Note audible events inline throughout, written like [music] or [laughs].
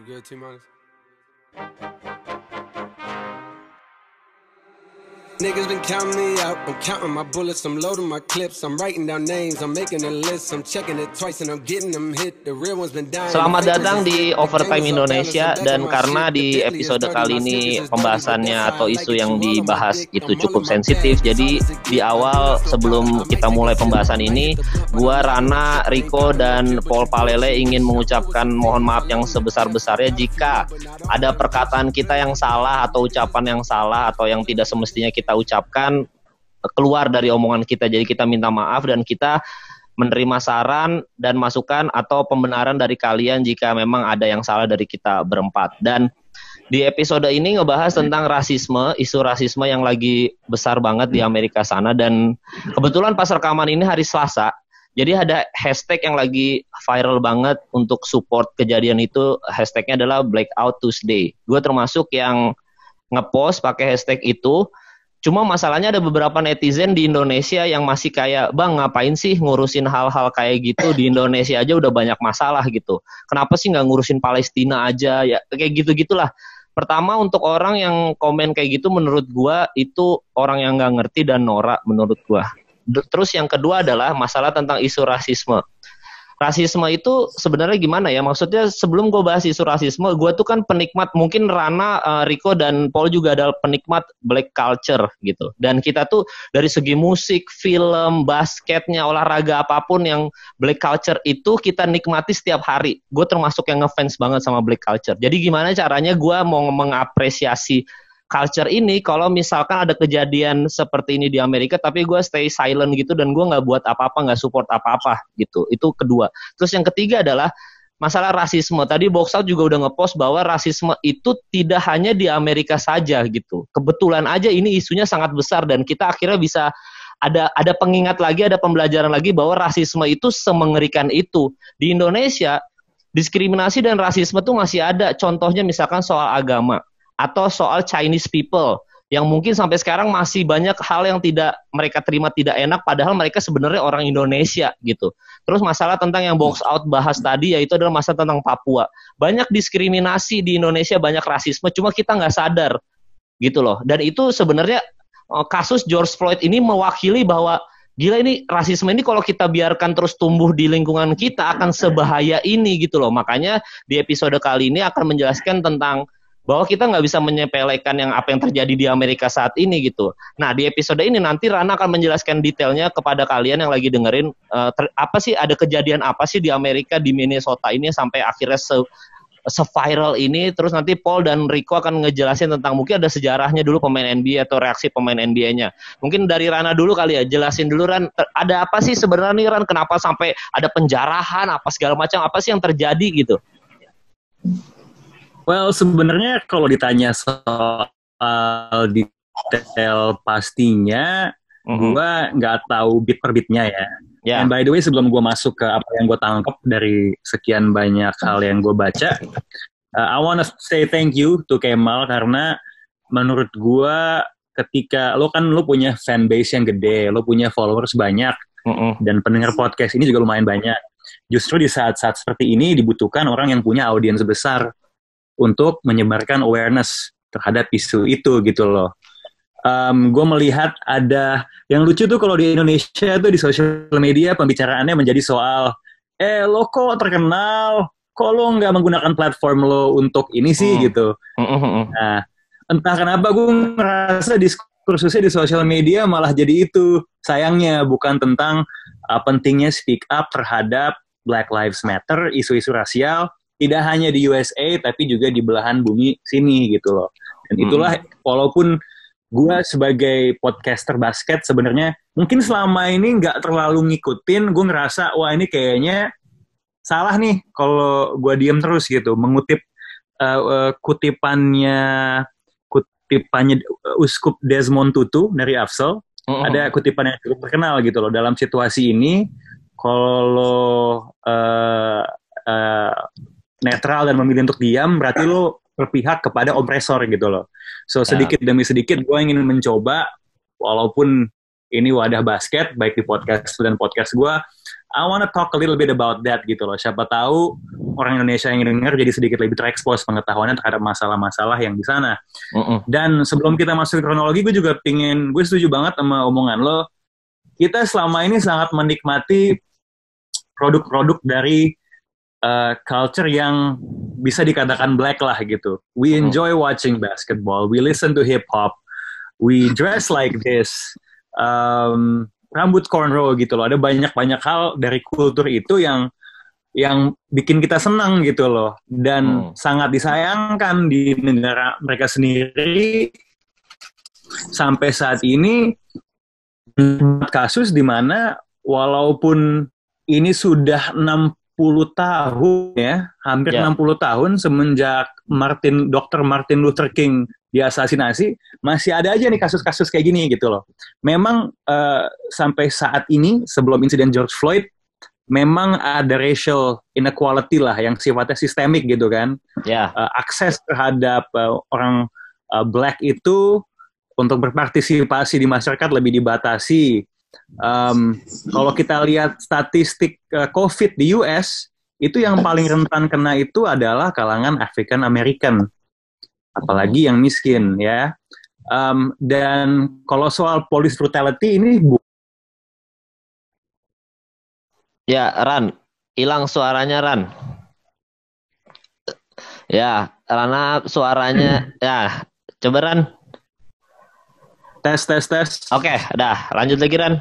You good, T minus? Niggas been counting me out. I'm counting my bullets, I'm loading my clips, I'm writing down names, I'm making a list, I'm checking it twice and I'm getting them hit. The real one's been dying. Selamat datang di Overtime Indonesia. dan karena di episode kali ini pembahasannya atau isu yang dibahas itu cukup sensitif. jadi di awal sebelum kita mulai pembahasan ini gua Rana, Riko dan Paul Palele ingin mengucapkan mohon maaf yang sebesar-besarnya jika ada perkataan kita yang salah atau ucapan yang salah atau yang tidak semestinya kita kita ucapkan keluar dari omongan kita. Jadi kita minta maaf dan kita menerima saran dan masukan atau pembenaran dari kalian jika memang ada yang salah dari kita berempat. Dan di episode ini ngebahas tentang rasisme, isu rasisme yang lagi besar banget di Amerika sana dan kebetulan pas rekaman ini hari Selasa. Jadi ada hashtag yang lagi viral banget untuk support kejadian itu. Hashtagnya adalah Blackout Tuesday. Gue termasuk yang ngepost pakai hashtag itu Cuma masalahnya ada beberapa netizen di Indonesia yang masih kayak, bang ngapain sih ngurusin hal-hal kayak gitu di Indonesia aja udah banyak masalah gitu. Kenapa sih nggak ngurusin Palestina aja ya kayak gitu gitulah. Pertama untuk orang yang komen kayak gitu menurut gua itu orang yang nggak ngerti dan norak menurut gua. Terus yang kedua adalah masalah tentang isu rasisme rasisme itu sebenarnya gimana ya? Maksudnya sebelum gue bahas isu rasisme, gue tuh kan penikmat mungkin Rana, uh, Rico dan Paul juga adalah penikmat black culture gitu. Dan kita tuh dari segi musik, film, basketnya, olahraga apa pun yang black culture itu kita nikmati setiap hari. Gue termasuk yang ngefans banget sama black culture. Jadi gimana caranya gue mau mengapresiasi culture ini kalau misalkan ada kejadian seperti ini di Amerika tapi gue stay silent gitu dan gue nggak buat apa-apa nggak support apa-apa gitu. Itu kedua. Terus yang ketiga adalah masalah rasisme. Tadi box out juga udah ngepost bahwa rasisme itu tidak hanya di Amerika saja gitu. Kebetulan aja ini isunya sangat besar dan kita akhirnya bisa ada ada pengingat lagi ada pembelajaran lagi bahwa rasisme itu semengerikan itu. Di Indonesia diskriminasi dan rasisme tuh masih ada. Contohnya misalkan soal agama atau soal Chinese people yang mungkin sampai sekarang masih banyak hal yang tidak mereka terima tidak enak padahal mereka sebenarnya orang Indonesia gitu. Terus masalah tentang yang box out bahas tadi yaitu adalah masalah tentang Papua. Banyak diskriminasi di Indonesia, banyak rasisme cuma kita nggak sadar gitu loh. Dan itu sebenarnya eh, kasus George Floyd ini mewakili bahwa gila ini rasisme ini kalau kita biarkan terus tumbuh di lingkungan kita akan sebahaya ini gitu loh. Makanya di episode kali ini akan menjelaskan tentang bahwa kita nggak bisa menyepelekan yang apa yang terjadi di Amerika saat ini gitu. Nah di episode ini nanti Rana akan menjelaskan detailnya kepada kalian yang lagi dengerin uh, ter, apa sih ada kejadian apa sih di Amerika di Minnesota ini sampai akhirnya se se-viral ini terus nanti Paul dan Rico akan ngejelasin tentang mungkin ada sejarahnya dulu pemain NBA atau reaksi pemain NBA-nya. Mungkin dari Rana dulu kali ya, jelasin dulu Ran, ada apa sih sebenarnya nih Ran kenapa sampai ada penjarahan apa segala macam apa sih yang terjadi gitu. Well, sebenarnya kalau ditanya soal detail pastinya, mm -hmm. gue nggak tahu bit per bitnya ya. Yeah. And by the way, sebelum gue masuk ke apa yang gue tangkap dari sekian banyak hal yang gue baca, uh, I wanna say thank you to Kemal karena menurut gue ketika lo kan lo punya fanbase yang gede, lo punya followers banyak, mm -hmm. dan pendengar podcast ini juga lumayan banyak. Justru di saat-saat seperti ini dibutuhkan orang yang punya audiens besar untuk menyebarkan awareness terhadap isu itu gitu loh. Um, gue melihat ada yang lucu tuh kalau di Indonesia tuh di sosial media pembicaraannya menjadi soal eh lo kok terkenal kok lo nggak menggunakan platform lo untuk ini sih hmm. gitu hmm, hmm, hmm. nah entah kenapa gue ngerasa diskursusnya di sosial media malah jadi itu sayangnya bukan tentang uh, pentingnya speak up terhadap Black Lives Matter isu-isu rasial tidak hanya di USA tapi juga di belahan bumi sini gitu loh. Dan hmm. itulah hmm. walaupun gue sebagai podcaster basket sebenarnya mungkin selama ini nggak terlalu ngikutin, gue ngerasa wah ini kayaknya salah nih kalau gue diem terus gitu mengutip uh, uh, kutipannya kutipannya Uskup Desmond Tutu dari Afsel. Oh. Ada kutipan yang cukup terkenal gitu loh dalam situasi ini kalau uh, uh, netral dan memilih untuk diam, berarti lo berpihak kepada opresor gitu loh. So ya. sedikit demi sedikit gue ingin mencoba, walaupun ini wadah basket, baik di podcast dan podcast gue, I wanna talk a little bit about that gitu loh. Siapa tahu orang Indonesia yang dengar jadi sedikit lebih terekspos pengetahuannya terhadap masalah-masalah yang di sana. Uh -uh. Dan sebelum kita masuk ke kronologi, gue juga pingin, gue setuju banget sama omongan lo. Kita selama ini sangat menikmati produk-produk dari uh, culture yang bisa dikatakan black lah gitu. We enjoy watching basketball, we listen to hip hop, we dress like this. Um, rambut cornrow gitu loh. Ada banyak-banyak hal dari kultur itu yang yang bikin kita senang gitu loh dan hmm. sangat disayangkan di negara mereka sendiri sampai saat ini kasus di mana walaupun ini sudah 60 tahun ya, hampir yeah. 60 tahun semenjak Martin Dr. Martin Luther King diasasinasi, masih ada aja nih kasus-kasus kayak gini gitu loh. Memang uh, sampai saat ini sebelum insiden George Floyd memang ada racial inequality lah yang sifatnya sistemik gitu kan. Yeah. Ya. Uh, akses terhadap uh, orang uh, black itu untuk berpartisipasi di masyarakat lebih dibatasi. Um, kalau kita lihat statistik uh, COVID di US, itu yang paling rentan kena itu adalah kalangan African American apalagi yang miskin ya. Um, dan kalau soal police brutality ini bu Ya, Ran, hilang suaranya Ran. Ya, karena suaranya ya, coba Ran. Tes tes tes. Oke, dah, lanjut lagi Ran.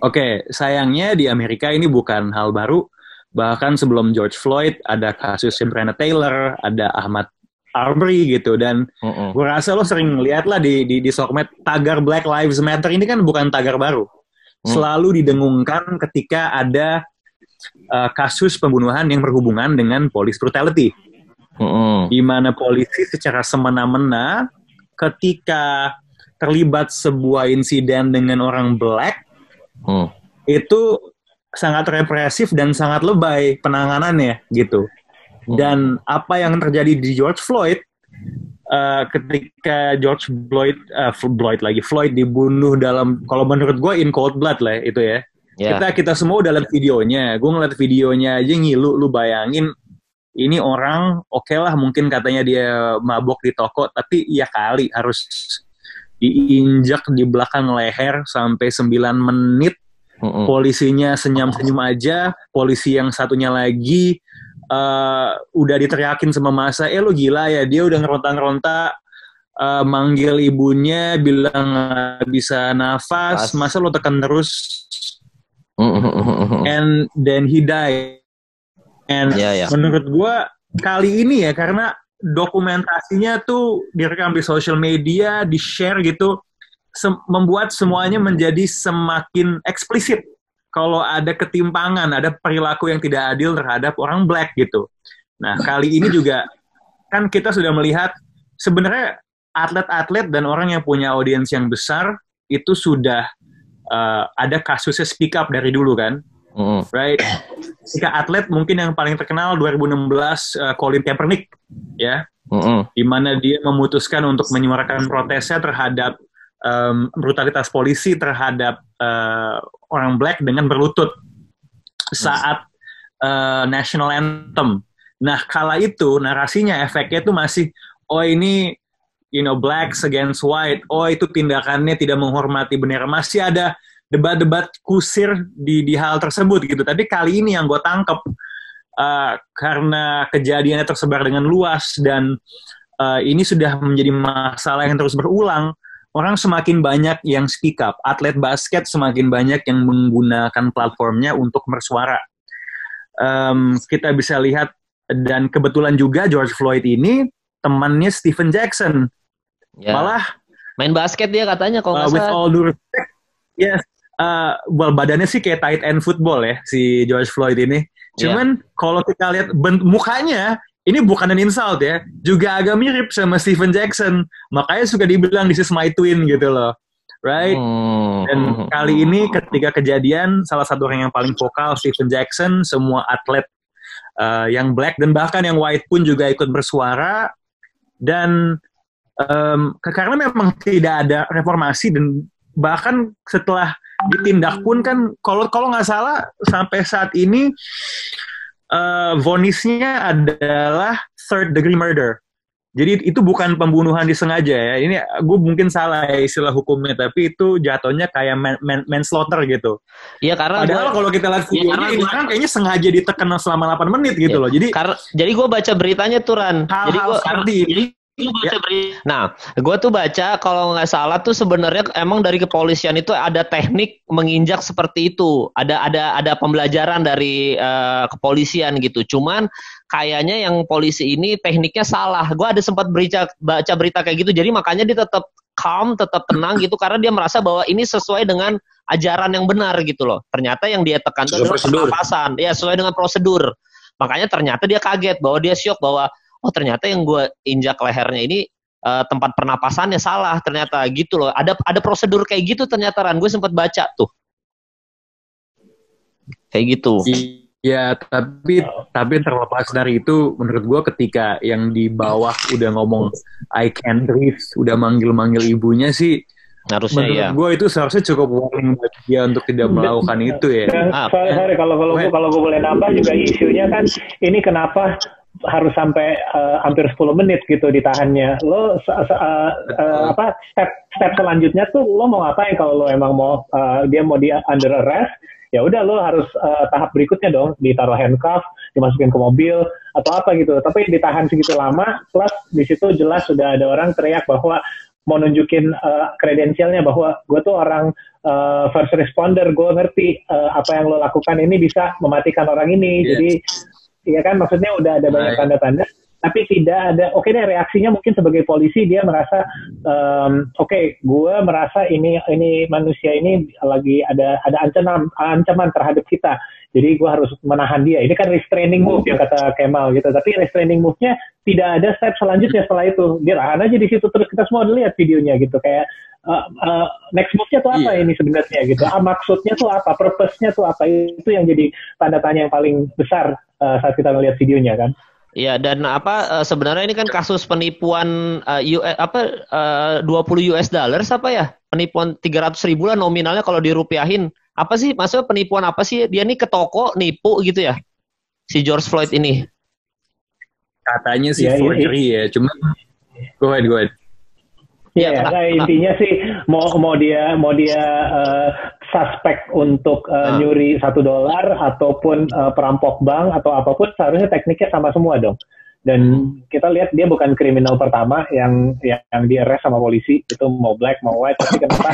Oke, sayangnya di Amerika ini bukan hal baru bahkan sebelum George Floyd ada kasus Breonna Taylor, ada Ahmad Arbery gitu dan uh -uh. gue rasa lo sering lihat lah di di, di sosmed tagar Black Lives Matter ini kan bukan tagar baru, uh. selalu didengungkan ketika ada uh, kasus pembunuhan yang berhubungan dengan police brutality, uh -uh. di mana polisi secara semena-mena ketika terlibat sebuah insiden dengan orang black uh. itu sangat represif dan sangat lebay penanganannya gitu. Hmm. Dan apa yang terjadi di George Floyd uh, ketika George Floyd uh, Floyd lagi Floyd dibunuh dalam kalau menurut gue in cold blood lah itu ya. Yeah. Kita kita semua udah lihat videonya. Gue ngeliat videonya aja ngilu lu bayangin ini orang oke okay lah mungkin katanya dia mabok di toko tapi ya kali harus diinjak di belakang leher sampai 9 menit Mm-hmm. Polisinya senyum-senyum aja, polisi yang satunya lagi uh, udah diteriakin sama masa, eh lo gila ya, dia udah ngeronta-ngeronta uh, manggil ibunya, bilang bisa nafas, masa lo tekan terus? Mm-hmm. And then he died. And yeah, yeah. menurut gua kali ini ya karena dokumentasinya tuh direkam di social media, di share gitu se membuat semuanya menjadi semakin eksplisit kalau ada ketimpangan, ada perilaku yang tidak adil terhadap orang black gitu. Nah, kali ini juga kan kita sudah melihat sebenarnya atlet-atlet dan orang yang punya audiens yang besar itu sudah uh, ada kasusnya speak up dari dulu kan. Mm. Right? Jika atlet mungkin yang paling terkenal 2016 uh, Colin Kaepernick ya. Mm -hmm. Di mana dia memutuskan untuk menyuarakan protesnya terhadap um, brutalitas polisi terhadap uh, orang black dengan berlutut saat uh, national anthem. Nah, kala itu narasinya efeknya itu masih oh ini you know blacks against white. Oh itu tindakannya tidak menghormati bendera. Masih ada debat-debat kusir di di hal tersebut gitu. Tapi kali ini yang gue tangkep uh, karena kejadiannya tersebar dengan luas dan uh, ini sudah menjadi masalah yang terus berulang orang semakin banyak yang speak up, atlet basket semakin banyak yang menggunakan platformnya untuk bersuara. Um, kita bisa lihat dan kebetulan juga George Floyd ini temannya Stephen Jackson. Yeah. Malah main basket dia katanya kalau uh, with all due respect, yes, uh, well badannya sih kayak tight end football ya si George Floyd ini. Ya. Cuman yeah. kalau kita lihat mukanya ini bukan an insult ya, juga agak mirip sama Steven Jackson. Makanya suka dibilang this is my twin gitu loh. Right? Hmm. Dan kali ini ketika kejadian, salah satu orang yang paling vokal, Steven Jackson, semua atlet uh, yang black dan bahkan yang white pun juga ikut bersuara. Dan um, karena memang tidak ada reformasi dan bahkan setelah ditindak pun kan kalau kalau nggak salah sampai saat ini uh, vonisnya adalah third degree murder. Jadi itu bukan pembunuhan disengaja ya. Ini gue mungkin salah ya istilah hukumnya, tapi itu jatuhnya kayak man, man, manslaughter gitu. Iya karena padahal kalau kita lihat iya, videonya ya, ini kan kayaknya sengaja ditekan selama 8 menit gitu ya, loh. Jadi karena jadi gue baca beritanya tuh Ran. Hal -hal jadi gue jadi Ya. Nah, gue tuh baca kalau nggak salah tuh sebenarnya emang dari kepolisian itu ada teknik menginjak seperti itu. Ada ada ada pembelajaran dari uh, kepolisian gitu. Cuman kayaknya yang polisi ini tekniknya salah. Gue ada sempat berita baca berita kayak gitu. Jadi makanya dia tetap calm, tetap tenang gitu karena dia merasa bahwa ini sesuai dengan ajaran yang benar gitu loh. Ternyata yang dia tekan itu adalah pernapasan. Ya, sesuai dengan prosedur. Makanya ternyata dia kaget bahwa dia syok bahwa oh ternyata yang gue injak lehernya ini uh, tempat pernapasannya salah ternyata gitu loh. Ada ada prosedur kayak gitu ternyata Ran. Gue sempat baca tuh. Kayak gitu. Ya, tapi tapi terlepas dari itu, menurut gue ketika yang di bawah udah ngomong I can breathe, udah manggil-manggil ibunya sih, harusnya menurut ya. gue itu seharusnya cukup warning bagi dia untuk tidak melakukan itu ya. Ah, sorry, sorry. Kalau kalau kalau gue boleh nambah juga isunya kan ini kenapa harus sampai uh, hampir 10 menit gitu ditahannya. Lo uh, uh, apa step step selanjutnya tuh lo mau ngapain kalau lo emang mau uh, dia mau di under arrest ya udah lo harus uh, tahap berikutnya dong ditaruh handcuff dimasukin ke mobil atau apa gitu tapi ditahan segitu lama plus di situ jelas sudah ada orang teriak bahwa mau nunjukin uh, kredensialnya bahwa gue tuh orang uh, first responder gue ngerti uh, apa yang lo lakukan ini bisa mematikan orang ini yeah. jadi ya kan? Maksudnya udah ada banyak tanda-tanda tapi tidak ada oke okay deh reaksinya mungkin sebagai polisi dia merasa um, oke okay, gue merasa ini ini manusia ini lagi ada ada ancaman ancaman terhadap kita. Jadi gue harus menahan dia. Ini kan restraining move yang kata Kemal gitu. Tapi restraining move-nya tidak ada step selanjutnya setelah itu. Dia tahan aja di situ terus kita semua lihat videonya gitu. Kayak uh, uh, next move-nya tuh apa yeah. ini sebenarnya gitu? Ah maksudnya tuh apa? Purpose-nya tuh apa? Itu yang jadi tanda tanya yang paling besar uh, saat kita melihat videonya kan Iya dan apa uh, sebenarnya ini kan kasus penipuan uh, US, apa uh, 20 US dollars apa ya? Penipuan 300 ribu lah nominalnya kalau dirupiahin. Apa sih maksudnya penipuan apa sih? Dia nih ke toko nipu gitu ya? Si George Floyd ini. Katanya sih ya, forgery ya, cuma go ahead, go ahead. Iya, ya, nah, intinya sih mau mau dia mau dia uh, suspek untuk uh, uh. nyuri satu dolar ataupun uh, perampok bank atau apa pun seharusnya tekniknya sama semua dong. Dan hmm. kita lihat dia bukan kriminal pertama yang yang, yang di arrest sama polisi itu mau black mau white tapi kenapa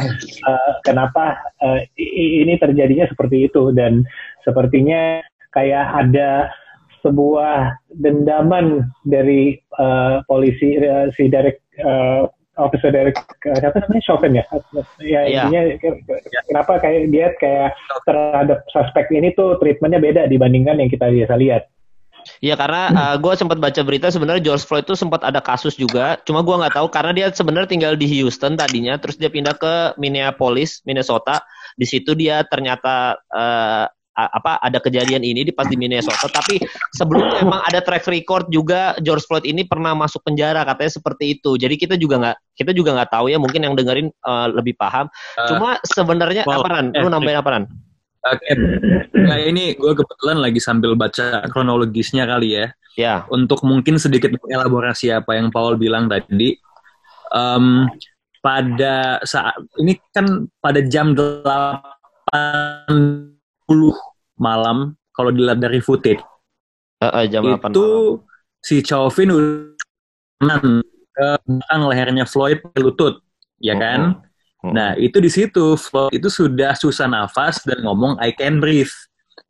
uh, [laughs] kenapa uh, ini terjadinya seperti itu dan sepertinya kayak ada sebuah dendaman dari uh, polisi uh, si Derek uh, officer dari siapa namanya? Chauvin ya? Ya yeah. intinya kenapa kayak dia kayak terhadap suspek ini tuh treatmentnya beda dibandingkan yang kita biasa lihat. Iya karena uh, gue sempat baca berita sebenarnya George Floyd itu sempat ada kasus juga, cuma gue nggak tahu karena dia sebenarnya tinggal di Houston tadinya, terus dia pindah ke Minneapolis, Minnesota. Di situ dia ternyata uh, apa ada kejadian ini di pas di Minnesota tapi sebelumnya memang ada track record juga George Floyd ini pernah masuk penjara katanya seperti itu jadi kita juga nggak kita juga nggak tahu ya mungkin yang dengerin uh, lebih paham uh, cuma sebenarnya well, apa ran lu eh, nambahin apa ran Oke, nah ini gue kebetulan lagi sambil baca kronologisnya kali ya. Ya. Untuk mungkin sedikit mengelaborasi apa yang Paul bilang tadi. Um, pada saat ini kan pada jam 8 malam kalau dilihat dari footage. Uh, uh, jam itu malam. si Chauvin udah ke belakang lehernya Floyd ke lutut, ya kan? Uh, uh. Nah, itu di situ Floyd itu sudah susah nafas dan ngomong I can breathe.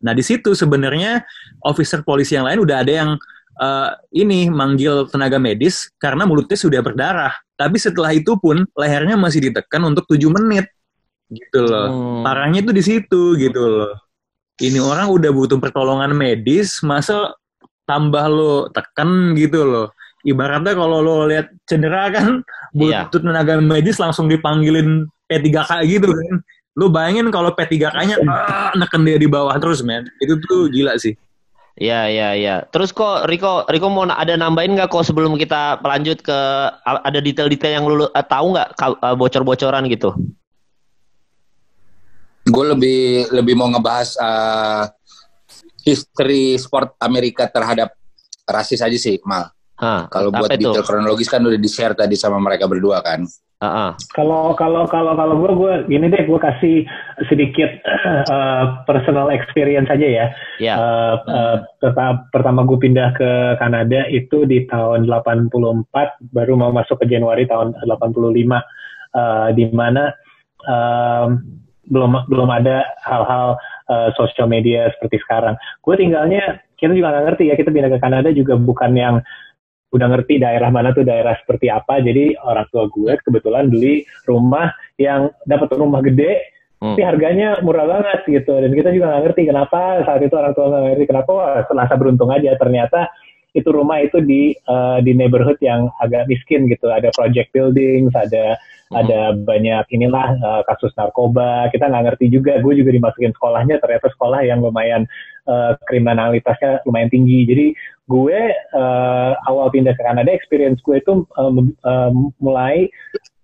Nah, di situ sebenarnya officer polisi yang lain udah ada yang uh, ini manggil tenaga medis karena mulutnya sudah berdarah. Tapi setelah itu pun lehernya masih ditekan untuk tujuh menit gitu loh. Hmm. Parahnya itu di situ gitu loh. Ini orang udah butuh pertolongan medis, masa tambah lo tekan gitu loh. Ibaratnya kalau lo lihat cedera kan iya. butuh tenaga medis langsung dipanggilin P3K gitu kan. Lo bayangin kalau P3K-nya ah, neken dia di bawah terus men. Itu tuh gila sih. Ya, ya, ya. Terus kok Riko, Riko mau ada nambahin nggak kok sebelum kita lanjut ke ada detail-detail yang lu uh, tahu nggak uh, bocor-bocoran gitu? Gue lebih lebih mau ngebahas uh, history sport Amerika terhadap rasis aja sih, Mal. Kalau buat detail kronologis kan udah di share tadi sama mereka berdua kan. Kalau kalau kalau kalau gue gue gini deh gue kasih sedikit uh, personal experience aja ya. Yeah. Uh, uh, pertama, pertama gue pindah ke Kanada itu di tahun 84 baru mau masuk ke Januari tahun 85 uh, di mana um, belum belum ada hal-hal uh, sosial media seperti sekarang. Gue tinggalnya kita juga nggak ngerti ya kita pindah ke Kanada juga bukan yang udah ngerti daerah mana tuh daerah seperti apa. Jadi orang tua gue kebetulan beli rumah yang dapat rumah gede, hmm. tapi harganya murah banget gitu. Dan kita juga nggak ngerti kenapa saat itu orang tua nggak ngerti kenapa. Wah, selasa beruntung aja ternyata itu rumah itu di uh, di neighborhood yang agak miskin gitu. Ada project buildings, ada hmm. ada banyak inilah uh, kasus narkoba. Kita nggak ngerti juga. Gue juga dimasukin sekolahnya ternyata sekolah yang lumayan uh, kriminalitasnya lumayan tinggi. Jadi gue uh, awal pindah ke Kanada experience gue itu um, um, mulai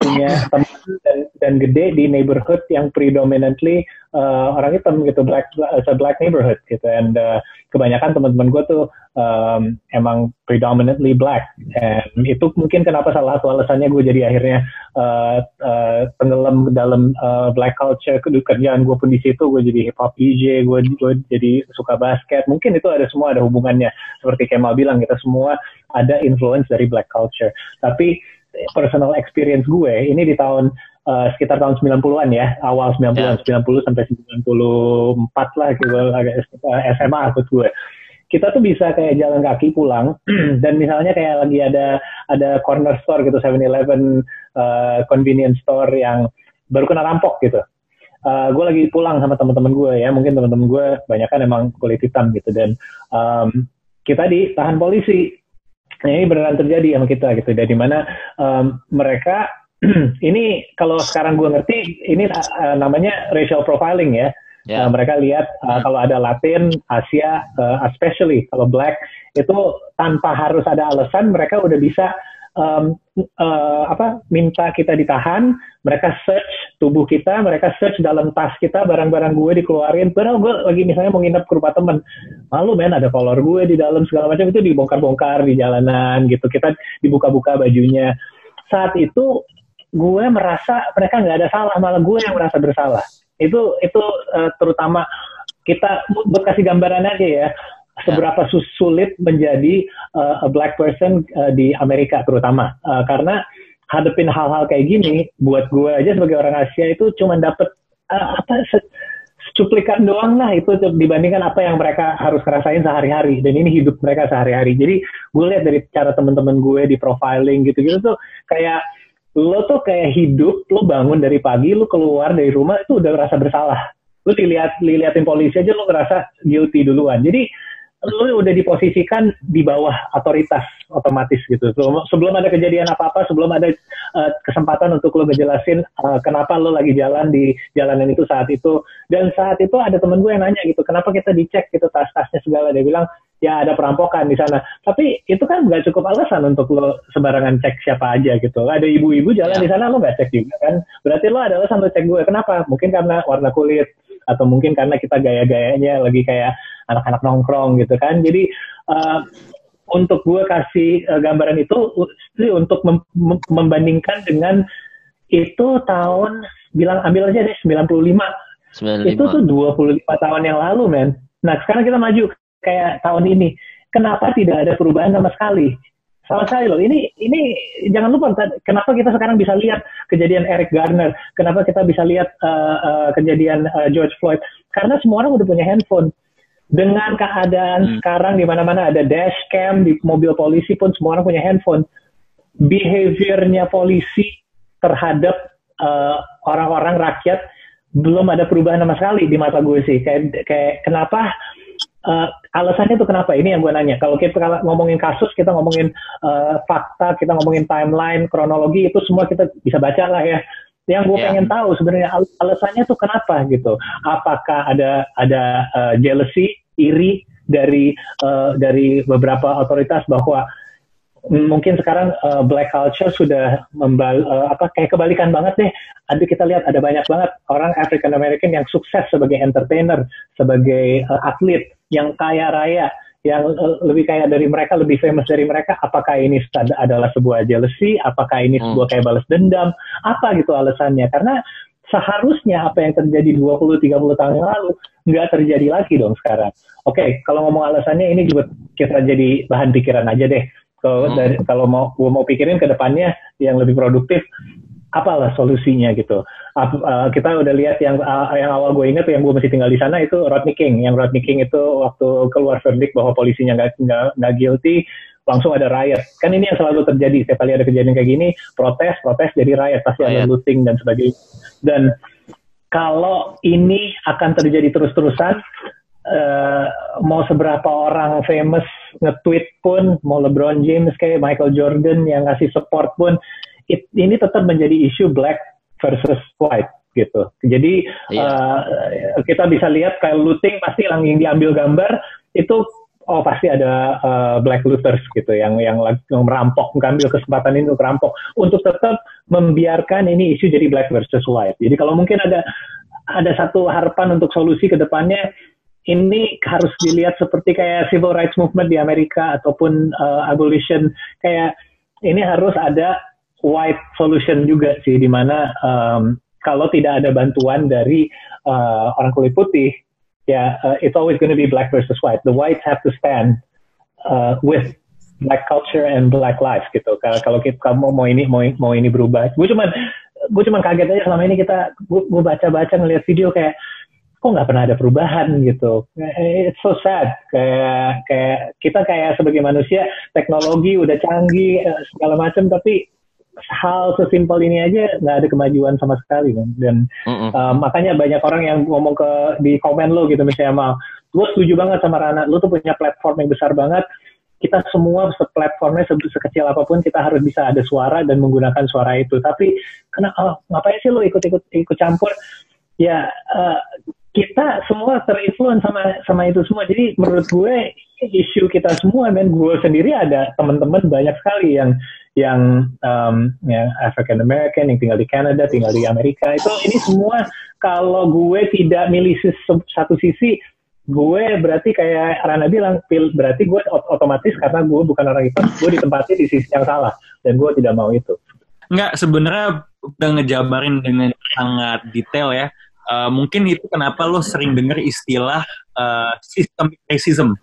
punya [coughs] teman dan, dan gede di neighborhood yang predominantly uh, orang hitam gitu black as a black neighborhood gitu. And uh, kebanyakan teman-teman gue tuh um, emang predominantly black. And itu mungkin kenapa salah satu alasannya gue jadi akhirnya uh, uh, tenggelam dalam uh, black culture kerjaan gue pun di situ. Gue jadi hip hop DJ gue gue jadi suka basket. Mungkin itu ada semua ada hubungannya. Seperti Kemal bilang kita semua ada influence dari black culture. Tapi personal experience gue ini di tahun uh, sekitar tahun 90-an ya, awal 90-an, yeah. 90 sampai 94 lah gitu agak SMA eh, akut gue. Kita tuh bisa kayak jalan kaki pulang [clears throat] dan misalnya kayak lagi ada ada corner store gitu 7-Eleven uh, convenience store yang baru kena rampok gitu. Uh, gue lagi pulang sama teman-teman gue ya, mungkin teman-teman gue banyak kan emang kulit hitam gitu dan um, kita ditahan polisi Nah, ini beneran terjadi sama kita gitu. Dari mana um, mereka [clears throat] ini kalau sekarang gue ngerti ini uh, namanya racial profiling ya. Yeah. Uh, mereka lihat uh, kalau ada Latin, Asia, uh, especially kalau Black itu tanpa harus ada alasan mereka udah bisa um, uh, apa minta kita ditahan, mereka search tubuh kita, mereka search dalam tas kita, barang-barang gue dikeluarin. Padahal gue lagi misalnya mau nginep ke rumah temen, malu men ada kolor gue di dalam segala macam itu dibongkar-bongkar di jalanan gitu. Kita dibuka-buka bajunya. Saat itu gue merasa mereka nggak ada salah, malah gue yang merasa bersalah. Itu itu uh, terutama kita buat kasih gambaran aja ya seberapa sulit menjadi uh, a black person uh, di Amerika terutama. Uh, karena hadepin hal-hal kayak gini buat gue aja sebagai orang Asia itu cuma dapet uh, apa cuplikan doang lah itu dibandingkan apa yang mereka harus ngerasain sehari-hari. Dan ini hidup mereka sehari-hari. Jadi gue lihat dari cara teman-teman gue di profiling gitu-gitu tuh kayak lo tuh kayak hidup lo bangun dari pagi lo keluar dari rumah itu udah rasa bersalah. Lo dilihat dilihatin polisi aja lo ngerasa guilty duluan. Jadi lu udah diposisikan di bawah otoritas otomatis gitu. Sebelum ada kejadian apa-apa, sebelum ada uh, kesempatan untuk lu ngejelasin uh, kenapa lu lagi jalan di jalanan itu saat itu. Dan saat itu ada temen gue yang nanya gitu, kenapa kita dicek gitu tas-tasnya segala. Dia bilang, ya ada perampokan di sana. Tapi itu kan nggak cukup alasan untuk lo sembarangan cek siapa aja gitu. Ada ibu-ibu jalan ya. di sana lo nggak cek juga kan. Berarti lo adalah alasan cek gue. Kenapa? Mungkin karena warna kulit atau mungkin karena kita gaya-gayanya lagi kayak anak-anak nongkrong gitu kan. Jadi uh, untuk gue kasih uh, gambaran itu untuk mem membandingkan dengan itu tahun bilang ambil aja deh 95. 95. Itu tuh 25 tahun yang lalu men. Nah sekarang kita maju kayak tahun ini. Kenapa tidak ada perubahan sama sekali? sama sekali loh. Ini ini jangan lupa kenapa kita sekarang bisa lihat kejadian Eric Garner, kenapa kita bisa lihat uh, uh, kejadian uh, George Floyd? Karena semua orang udah punya handphone dengan keadaan hmm. sekarang di mana-mana ada dashcam di mobil polisi pun semua orang punya handphone. Behaviornya polisi terhadap uh, orang-orang rakyat belum ada perubahan sama sekali di mata gue sih. Kayak kayak kenapa uh, alasannya itu kenapa? Ini yang gue nanya. Kalau kita ngomongin kasus, kita ngomongin uh, fakta, kita ngomongin timeline, kronologi itu semua kita bisa baca lah ya yang gue yeah. pengen tahu sebenarnya al alasannya tuh kenapa gitu apakah ada ada uh, jealousy iri dari uh, dari beberapa otoritas bahwa mungkin sekarang uh, black culture sudah membal uh, apa kayak kebalikan banget deh. Ada kita lihat ada banyak banget orang African American yang sukses sebagai entertainer, sebagai uh, atlet yang kaya raya, yang uh, lebih kaya dari mereka, lebih famous dari mereka. Apakah ini adalah sebuah jealousy? Apakah ini hmm. sebuah kayak balas dendam? Apa gitu alasannya? Karena seharusnya apa yang terjadi 20-30 tahun yang lalu nggak terjadi lagi dong sekarang. Oke, okay, kalau ngomong alasannya ini juga kita jadi bahan pikiran aja deh. Kalau hmm. dari kalau mau gue mau pikirin ke depannya yang lebih produktif, apalah solusinya gitu. Uh, kita udah lihat yang uh, yang awal gue inget yang gue masih tinggal di sana itu Rodney King. Yang Rodney King itu waktu keluar verdict bahwa polisinya nggak nggak guilty, langsung ada riot. Kan ini yang selalu terjadi. Setiap kali ada kejadian kayak gini, protes, protes jadi riot, pasti riot. ada looting dan sebagainya. Dan kalau ini akan terjadi terus-terusan, uh, mau seberapa orang famous nge-tweet pun, mau LeBron James kayak Michael Jordan yang ngasih support pun, it, ini tetap menjadi isu black versus white gitu. Jadi yeah. uh, kita bisa lihat kayak looting pasti yang diambil gambar itu oh pasti ada uh, black looters gitu yang yang lagi merampok mengambil kesempatan ini untuk merampok untuk tetap membiarkan ini isu jadi black versus white. Jadi kalau mungkin ada ada satu harapan untuk solusi ke depannya ini harus dilihat seperti kayak civil rights movement di Amerika ataupun uh, abolition kayak ini harus ada white solution juga sih di mana um, kalau tidak ada bantuan dari uh, orang kulit putih ya uh, it's always going to be black versus white the whites have to stand uh, with black culture and black lives gitu kalau kita mau ini mau mau ini berubah gue cuman gue cuman kaget aja selama ini kita gue baca-baca ngeliat video kayak kok nggak pernah ada perubahan gitu. It's so sad. Kayak kayak kita kayak sebagai manusia teknologi udah canggih eh, segala macam tapi hal sesimpel ini aja nggak ada kemajuan sama sekali kan. Dan mm uh, makanya banyak orang yang ngomong ke di komen lo gitu misalnya mal, gue setuju banget sama Rana, lo tuh punya platform yang besar banget. Kita semua platformnya se sekecil apa pun kita harus bisa ada suara dan menggunakan suara itu. Tapi kenapa oh, ngapain sih lo ikut-ikut ikut campur? Ya uh, kita semua terinfluence sama sama itu semua. Jadi menurut gue isu kita semua, men gue sendiri ada teman-teman banyak sekali yang yang um, yang African American yang tinggal di Canada, tinggal di Amerika itu ini semua kalau gue tidak milih satu sisi gue berarti kayak Rana bilang pil berarti gue otomatis karena gue bukan orang hitam gue ditempati di sisi yang salah dan gue tidak mau itu Enggak sebenarnya udah ngejabarin dengan sangat detail ya Uh, mungkin itu kenapa lo sering dengar istilah uh, systemic racism.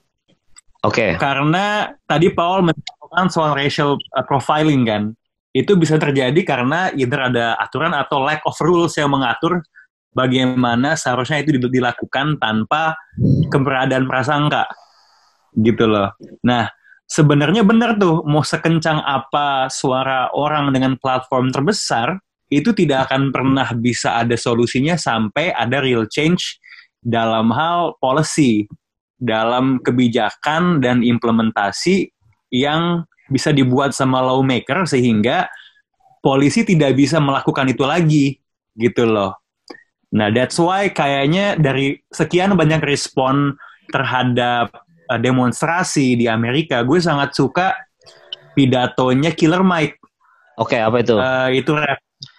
Oke. Okay. Karena tadi Paul mencontohkan soal racial uh, profiling kan. Itu bisa terjadi karena either ada aturan atau lack of rules yang mengatur bagaimana seharusnya itu dilakukan tanpa keberadaan prasangka. Gitu loh. Nah, sebenarnya benar tuh mau sekencang apa suara orang dengan platform terbesar itu tidak akan pernah bisa ada solusinya sampai ada real change dalam hal policy, dalam kebijakan dan implementasi yang bisa dibuat sama lawmaker sehingga polisi tidak bisa melakukan itu lagi gitu loh. Nah, that's why kayaknya dari sekian banyak respon terhadap uh, demonstrasi di Amerika, gue sangat suka pidatonya Killer Mike. Oke, okay, apa itu? Uh, itu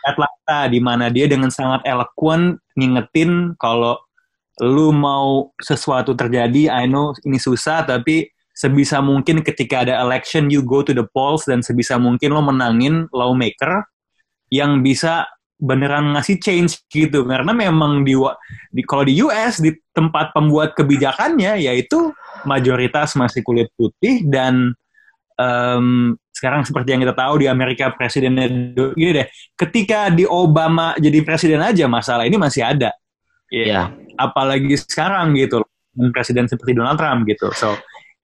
Atlanta di mana dia dengan sangat eloquent ngingetin kalau lu mau sesuatu terjadi, I know ini susah tapi sebisa mungkin ketika ada election you go to the polls dan sebisa mungkin lo menangin lawmaker yang bisa beneran ngasih change gitu karena memang di, di kalau di US di tempat pembuat kebijakannya yaitu mayoritas masih kulit putih dan um, sekarang seperti yang kita tahu di Amerika presidennya gini deh, ketika di Obama jadi presiden aja masalah ini masih ada. Iya. Yeah. Apalagi sekarang gitu presiden seperti Donald Trump gitu. So,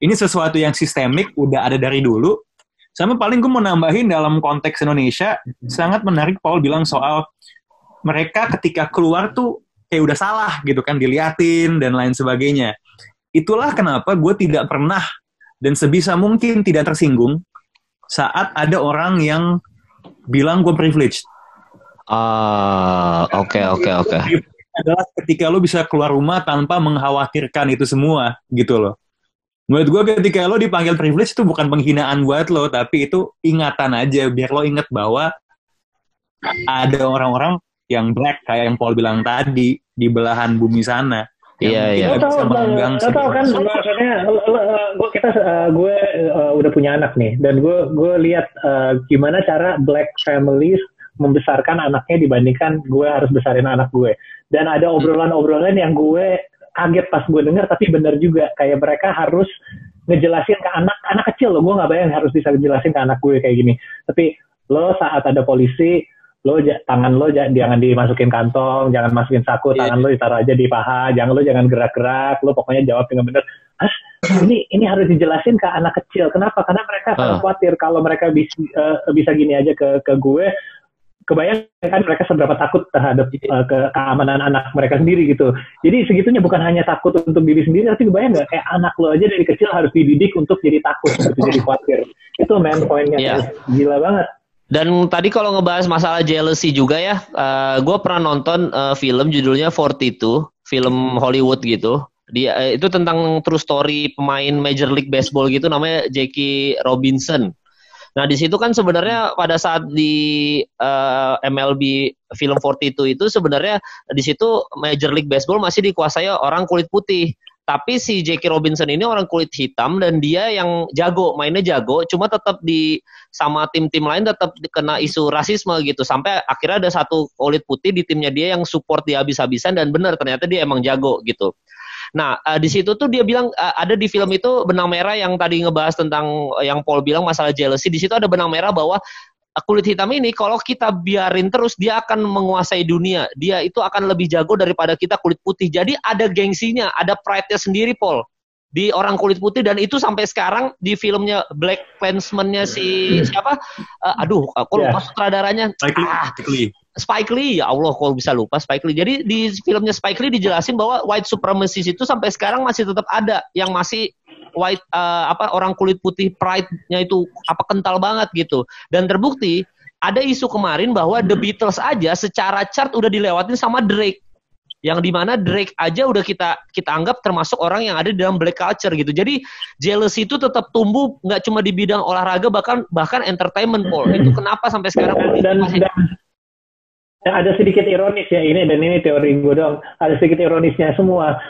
ini sesuatu yang sistemik udah ada dari dulu. Sama paling gue mau nambahin dalam konteks Indonesia, sangat menarik Paul bilang soal mereka ketika keluar tuh kayak udah salah gitu kan, diliatin dan lain sebagainya. Itulah kenapa gue tidak pernah dan sebisa mungkin tidak tersinggung saat ada orang yang bilang gue privileged. Ah, oke oke oke. Adalah ketika lo bisa keluar rumah tanpa mengkhawatirkan itu semua, gitu loh. Menurut gue ketika lo dipanggil privilege itu bukan penghinaan buat lo, tapi itu ingatan aja biar lo inget bahwa ada orang-orang yang black kayak yang Paul bilang tadi di belahan bumi sana. Iya iya. Lo tau, lo tau kan maksudnya gue kita uh, gue uh, udah punya anak nih dan gue gue lihat uh, gimana cara black families membesarkan anaknya dibandingkan gue harus besarin anak gue dan ada obrolan-obrolan yang gue kaget pas gue denger tapi bener juga. Kayak mereka harus ngejelasin ke anak anak kecil loh gue nggak bayang harus bisa ngejelasin ke anak gue kayak gini. Tapi lo saat ada polisi lo tangan lo jangan dimasukin kantong jangan masukin saku yeah. tangan lo ditaruh aja di paha jangan lo jangan gerak-gerak lo pokoknya jawab dengan bener. Hah, ini ini harus dijelasin ke anak kecil. Kenapa? Karena mereka uh. khawatir kalau mereka bisa uh, bisa gini aja ke ke gue kebayang kan mereka seberapa takut terhadap uh, ke keamanan anak mereka sendiri gitu. Jadi segitunya bukan hanya takut untuk diri sendiri, tapi kebayang nggak kayak anak lo aja dari kecil harus dididik untuk jadi takut, gitu, jadi khawatir. Itu main poinnya, yeah. gila banget. Dan tadi kalau ngebahas masalah jealousy juga ya, uh, eh, gue pernah nonton uh, film judulnya itu film Hollywood gitu. Dia uh, itu tentang true story pemain Major League Baseball gitu, namanya Jackie Robinson Nah, di situ kan sebenarnya pada saat di uh, eh, MLB film 42 itu sebenarnya di situ Major League Baseball masih dikuasai orang kulit putih. Tapi si Jackie Robinson ini orang kulit hitam dan dia yang jago, mainnya jago, cuma tetap di sama tim-tim lain tetap kena isu rasisme gitu. Sampai akhirnya ada satu kulit putih di timnya dia yang support dia habis-habisan dan benar ternyata dia emang jago gitu. Nah, uh, di situ tuh dia bilang uh, ada di film itu benang merah yang tadi ngebahas tentang uh, yang Paul bilang masalah jealousy. Di situ ada benang merah bahwa kulit hitam ini kalau kita biarin terus dia akan menguasai dunia. Dia itu akan lebih jago daripada kita kulit putih. Jadi ada gengsinya, ada pride-nya sendiri, Paul di orang kulit putih dan itu sampai sekarang di filmnya Black Klansman-nya si siapa? Uh, aduh, aku lupa yeah. sutradaranya. Ah, Spike Lee ya Allah kalau bisa lupa Spike Lee. Jadi di filmnya Spike Lee dijelasin bahwa white supremacy itu sampai sekarang masih tetap ada yang masih white uh, apa orang kulit putih pride-nya itu apa kental banget gitu. Dan terbukti ada isu kemarin bahwa The Beatles aja secara chart udah dilewatin sama Drake. Yang di mana Drake aja udah kita kita anggap termasuk orang yang ada di dalam black culture gitu. Jadi jealousy itu tetap tumbuh nggak cuma di bidang olahraga bahkan bahkan entertainment Paul. Itu kenapa sampai sekarang dan, dan, dan ada sedikit ironis ya ini dan ini teori gue dong. Ada sedikit ironisnya semua.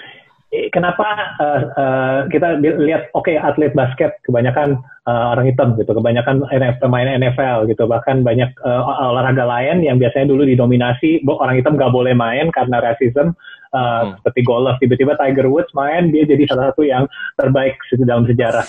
Kenapa uh, uh, kita lihat oke okay, atlet basket kebanyakan uh, orang hitam gitu, kebanyakan pemain NFL gitu, bahkan banyak uh, olahraga lain yang biasanya dulu didominasi orang hitam gak boleh main karena rasisme uh, hmm. seperti golf. Tiba-tiba Tiger Woods main dia jadi salah satu yang terbaik dalam sejarah.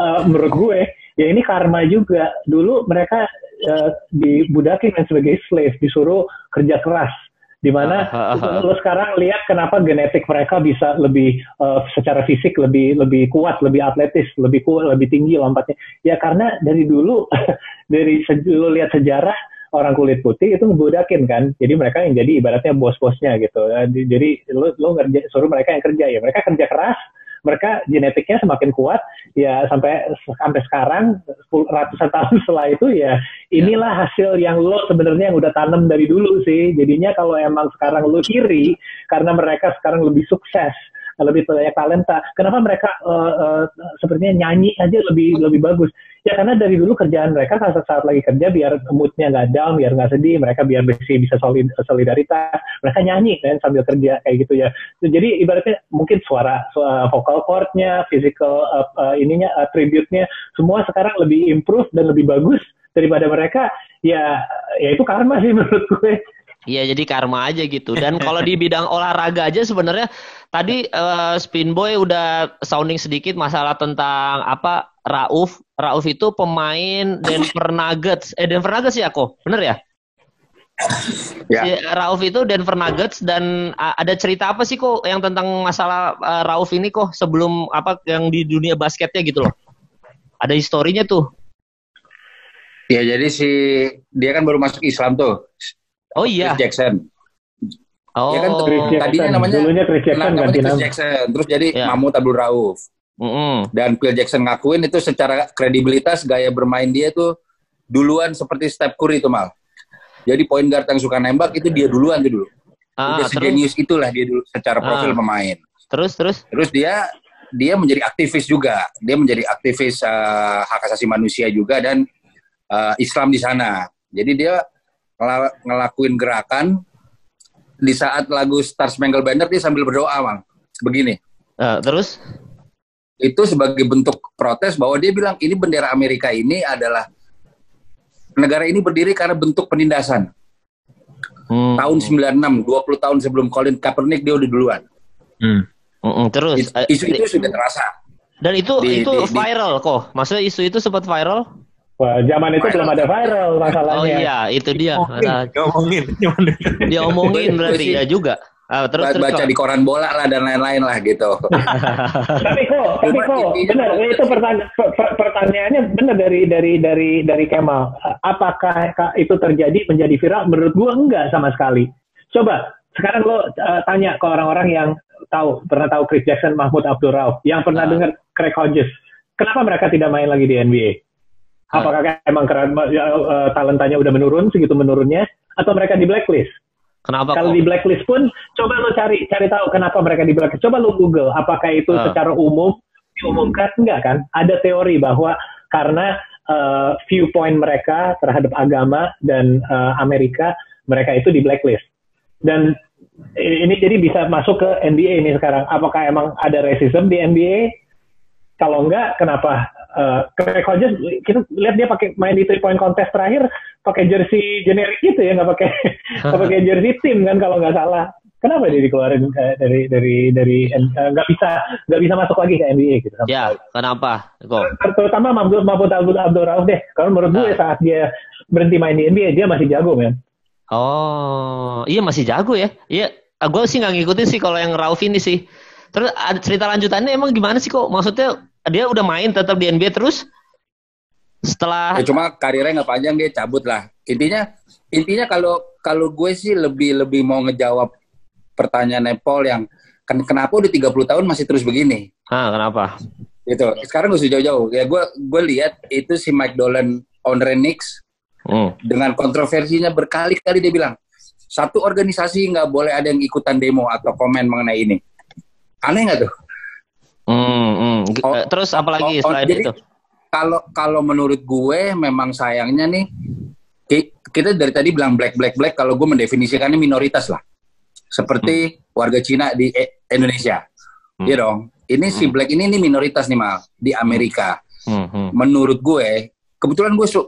Uh, menurut gue ya ini karma juga. Dulu mereka uh, dibudakin dan sebagai slave, disuruh kerja keras. Di mana uh, uh, uh, lo sekarang lihat kenapa genetik mereka bisa lebih uh, secara fisik lebih lebih kuat, lebih atletis, lebih kuat, lebih tinggi lompatnya. Ya karena dari dulu [laughs] dari lo lihat sejarah orang kulit putih itu ngebudakin kan. Jadi mereka yang jadi ibaratnya bos-bosnya gitu. Jadi lo lo ngerja, suruh mereka yang kerja ya. Mereka kerja keras, mereka genetiknya semakin kuat ya sampai sampai sekarang ratusan [laughs] tahun setelah itu ya inilah hasil yang lo sebenarnya yang udah tanam dari dulu sih. Jadinya kalau emang sekarang lo kiri karena mereka sekarang lebih sukses lebih banyak talenta. Kenapa mereka uh, uh, sepertinya nyanyi aja lebih lebih bagus? Ya karena dari dulu kerjaan mereka saat saat lagi kerja biar moodnya nggak down, biar nggak sedih, mereka biar bisa bisa solid, solidaritas, mereka nyanyi kan sambil kerja kayak gitu ya. Jadi ibaratnya mungkin suara, suara vocal chordnya, physical uh, uh, ininya, attribute-nya semua sekarang lebih improve dan lebih bagus daripada mereka. Ya, ya itu karma sih [laughs] menurut gue. Iya jadi karma aja gitu. Dan kalau di bidang olahraga aja sebenarnya tadi uh, Spin Boy udah sounding sedikit masalah tentang apa Rauf. Rauf itu pemain Denver Nuggets. Eh Denver Nuggets ya kok, bener ya? Ya. Si Rauf itu Denver Nuggets dan uh, ada cerita apa sih kok yang tentang masalah uh, Rauf ini kok sebelum apa yang di dunia basketnya gitu loh? Ada historinya tuh. Ya jadi si dia kan baru masuk Islam tuh Oh iya. Chris Jackson. Oh. Ya kan Chris tadinya namanya Dulunya Chris Jackson namanya Chris nama. Jackson. Terus jadi yeah. Mahmud Abdul Rauf. Mm -hmm. Dan Phil Jackson ngakuin itu secara kredibilitas gaya bermain dia tuh duluan seperti Steph Curry itu mal. Jadi point guard yang suka nembak itu dia duluan tuh dulu. Ah, Udah sejenius itulah dia dulu secara profil ah. pemain. Terus terus. Terus dia dia menjadi aktivis juga. Dia menjadi aktivis uh, hak asasi manusia juga dan uh, Islam di sana. Jadi dia ngel ngelakuin gerakan di saat lagu Star Spangled Banner dia sambil berdoa, Bang. Begini. Uh, terus? Itu sebagai bentuk protes bahwa dia bilang ini bendera Amerika ini adalah negara ini berdiri karena bentuk penindasan. Hmm. Tahun 96, 20 tahun sebelum Colin Kaepernick dia udah duluan. Hmm. Mm terus isu itu sudah terasa. Dan itu di, itu di, viral di, kok. Maksudnya isu itu sempat viral? Wah, zaman itu belum ada viral masalahnya. Oh iya, itu dia. Diomongin. Diomongin berarti ya juga. Ah, terus, terus baca kok. di koran bola lah dan lain-lain lah gitu. [laughs] tapi kok, tapi kok benar itu pertanya pertanyaannya benar dari dari dari dari Kemal. Apakah itu terjadi menjadi viral? Menurut gua enggak sama sekali. Coba sekarang lo uh, tanya ke orang-orang yang tahu pernah tahu Chris Jackson, Mahmud Abdul Rauf, yang pernah uh. dengar Craig Hodges. Kenapa mereka tidak main lagi di NBA? Ah. Apakah emang keren, uh, talentanya udah menurun segitu menurunnya, atau mereka di blacklist? Kenapa Kalau di blacklist pun coba lo cari cari tahu kenapa mereka di blacklist. Coba lo Google apakah itu uh. secara umum diumumkan enggak kan? Ada teori bahwa karena uh, viewpoint mereka terhadap agama dan uh, Amerika mereka itu di blacklist. Dan ini jadi bisa masuk ke NBA ini sekarang. Apakah emang ada racism di NBA? Kalau enggak, kenapa? Uh, Craig Hodges, kita lihat dia pakai main di three point contest terakhir pakai jersey generik gitu ya, nggak pakai [laughs] nggak pakai jersey tim kan kalau nggak salah. Kenapa dia dikeluarin uh, dari dari dari nggak uh, bisa nggak bisa masuk lagi ke NBA gitu? Ya, kenapa? Kok? Terutama Mahmud Mahmud Abdul Abdul Rauf deh. Kalau menurut gue nah. saat dia berhenti main di NBA dia masih jago men. Oh, iya masih jago ya. Iya, gue sih nggak ngikutin sih kalau yang Rauf ini sih. Terus ada cerita lanjutannya emang gimana sih kok? Maksudnya dia udah main tetap di NBA terus setelah ya, cuma karirnya nggak panjang dia cabut lah. Intinya intinya kalau kalau gue sih lebih lebih mau ngejawab pertanyaan Nepal yang kan kenapa udah 30 tahun masih terus begini? Ah kenapa? Gitu. Sekarang gue jauh-jauh. Ya gue gue lihat itu si Mike Dolan owner Knicks hmm. dengan kontroversinya berkali-kali dia bilang satu organisasi nggak boleh ada yang ikutan demo atau komen mengenai ini. Aneh nggak tuh hmm, hmm. Oh, terus apalagi oh, selain oh, jadi, itu kalau kalau menurut gue memang sayangnya nih kita dari tadi bilang black black black kalau gue mendefinisikannya minoritas lah seperti hmm. warga Cina di e Indonesia hmm. ya dong ini hmm. si black ini ini minoritas nih mal di Amerika hmm. Hmm. menurut gue kebetulan gue su uh,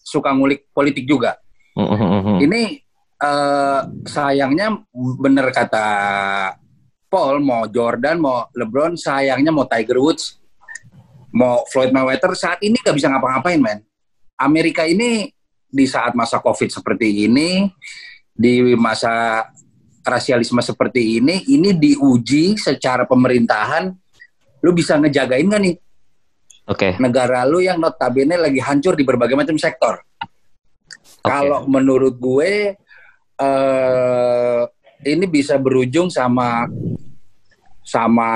suka ngulik politik juga hmm. hmm, hmm, hmm. ini uh, sayangnya bener kata Paul mau Jordan mau LeBron sayangnya mau Tiger Woods mau Floyd Mayweather saat ini gak bisa ngapa-ngapain men Amerika ini di saat masa covid seperti ini di masa rasialisme seperti ini ini diuji secara pemerintahan lu bisa ngejagain gak nih Oke. Okay. Negara lu yang notabene lagi hancur di berbagai macam sektor. Okay. Kalau menurut gue uh, ini bisa berujung sama sama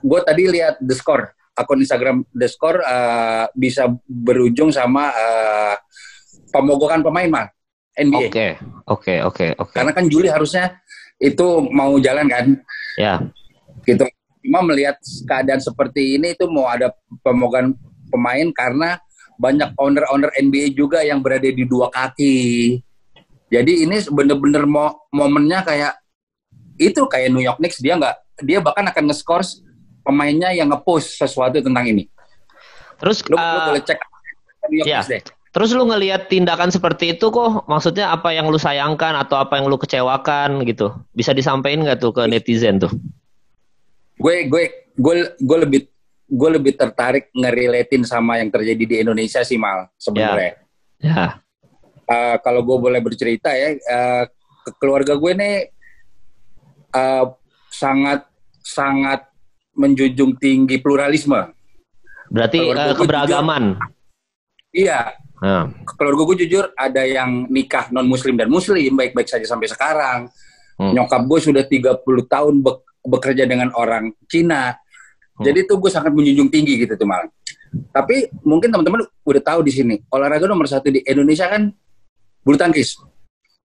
gue tadi lihat the score akun Instagram The Score uh, bisa berujung sama uh, pemogokan pemain mah NBA. Oke, oke, oke, oke. Karena kan Juli harusnya itu mau jalan kan? Ya. Gitu. Cuma melihat keadaan seperti ini itu mau ada pemogokan pemain karena banyak owner-owner NBA juga yang berada di dua kaki. Jadi ini bener-bener mo momennya kayak itu kayak New York Knicks dia nggak dia bahkan akan nge-scores pemainnya yang ngepost sesuatu tentang ini. Terus lu, uh, lu boleh cek ya. deh. Terus lu ngelihat tindakan seperti itu kok maksudnya apa yang lu sayangkan atau apa yang lu kecewakan gitu? Bisa disampaikan nggak tuh ke netizen tuh? Gue gue gue gue lebih gue lebih tertarik ngerelatin sama yang terjadi di Indonesia sih mal sebenarnya. Ya. ya. Uh, kalau gue boleh bercerita ya, uh, keluarga gue nih uh, sangat sangat menjunjung tinggi pluralisme. Berarti uh, keberagaman. Jujur, iya. Hmm. Keluarga gue jujur ada yang nikah non muslim dan muslim baik-baik saja sampai sekarang. Hmm. Nyokap gue sudah 30 tahun be bekerja dengan orang Cina. Hmm. Jadi itu gue sangat menjunjung tinggi gitu tuh malah. Tapi mungkin teman-teman udah tahu di sini olahraga nomor satu di Indonesia kan bulu tangkis.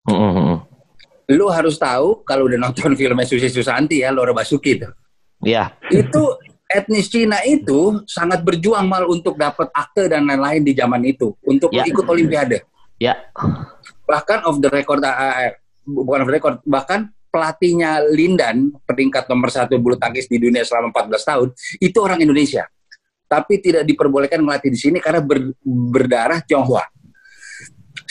Hmm. hmm, hmm. Lu harus tahu kalau udah nonton [laughs] filmnya Susi Susanti ya, Laura Basuki tuh Iya. Itu etnis Cina itu sangat berjuang mal untuk dapat akte dan lain-lain di zaman itu untuk ya. ikut Olimpiade. Ya. Bahkan of the record, uh, bukan of the record, bahkan pelatihnya Lindan peringkat nomor satu bulu tangkis di dunia selama 14 tahun itu orang Indonesia. Tapi tidak diperbolehkan melatih di sini karena ber, berdarah Tionghoa.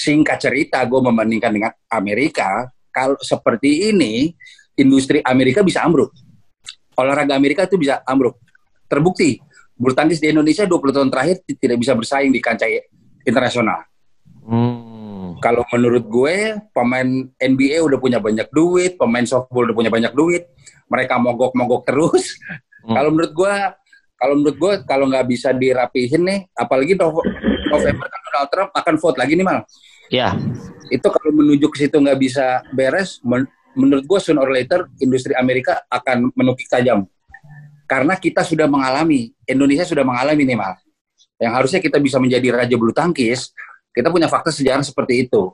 Singkat cerita, gue membandingkan dengan Amerika, kalau seperti ini, industri Amerika bisa ambruk. Olahraga Amerika itu bisa ambruk terbukti bulu tangkis di Indonesia 20 tahun terakhir tidak bisa bersaing di kancah internasional. Hmm. Kalau menurut gue, pemain NBA udah punya banyak duit, pemain softball udah punya banyak duit, mereka mogok-mogok terus. Hmm. kalau menurut gue, kalau menurut gue, kalau nggak bisa dirapihin nih, apalagi November kan Donald Trump akan vote lagi nih mal. Ya. Itu kalau menuju ke situ nggak bisa beres, men menurut gue sooner or later industri Amerika akan menukik tajam karena kita sudah mengalami, Indonesia sudah mengalami nih Mal. Yang harusnya kita bisa menjadi raja bulu tangkis, kita punya fakta sejarah seperti itu.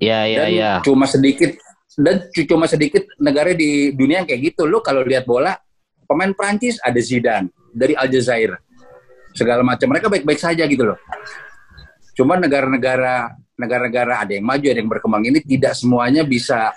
Iya, iya, iya. Cuma sedikit dan cuma sedikit negara di dunia yang kayak gitu. Lo kalau lihat bola, pemain Prancis ada Zidane dari Aljazair. Segala macam mereka baik-baik saja gitu loh. Cuma negara-negara negara-negara ada yang maju, ada yang berkembang ini tidak semuanya bisa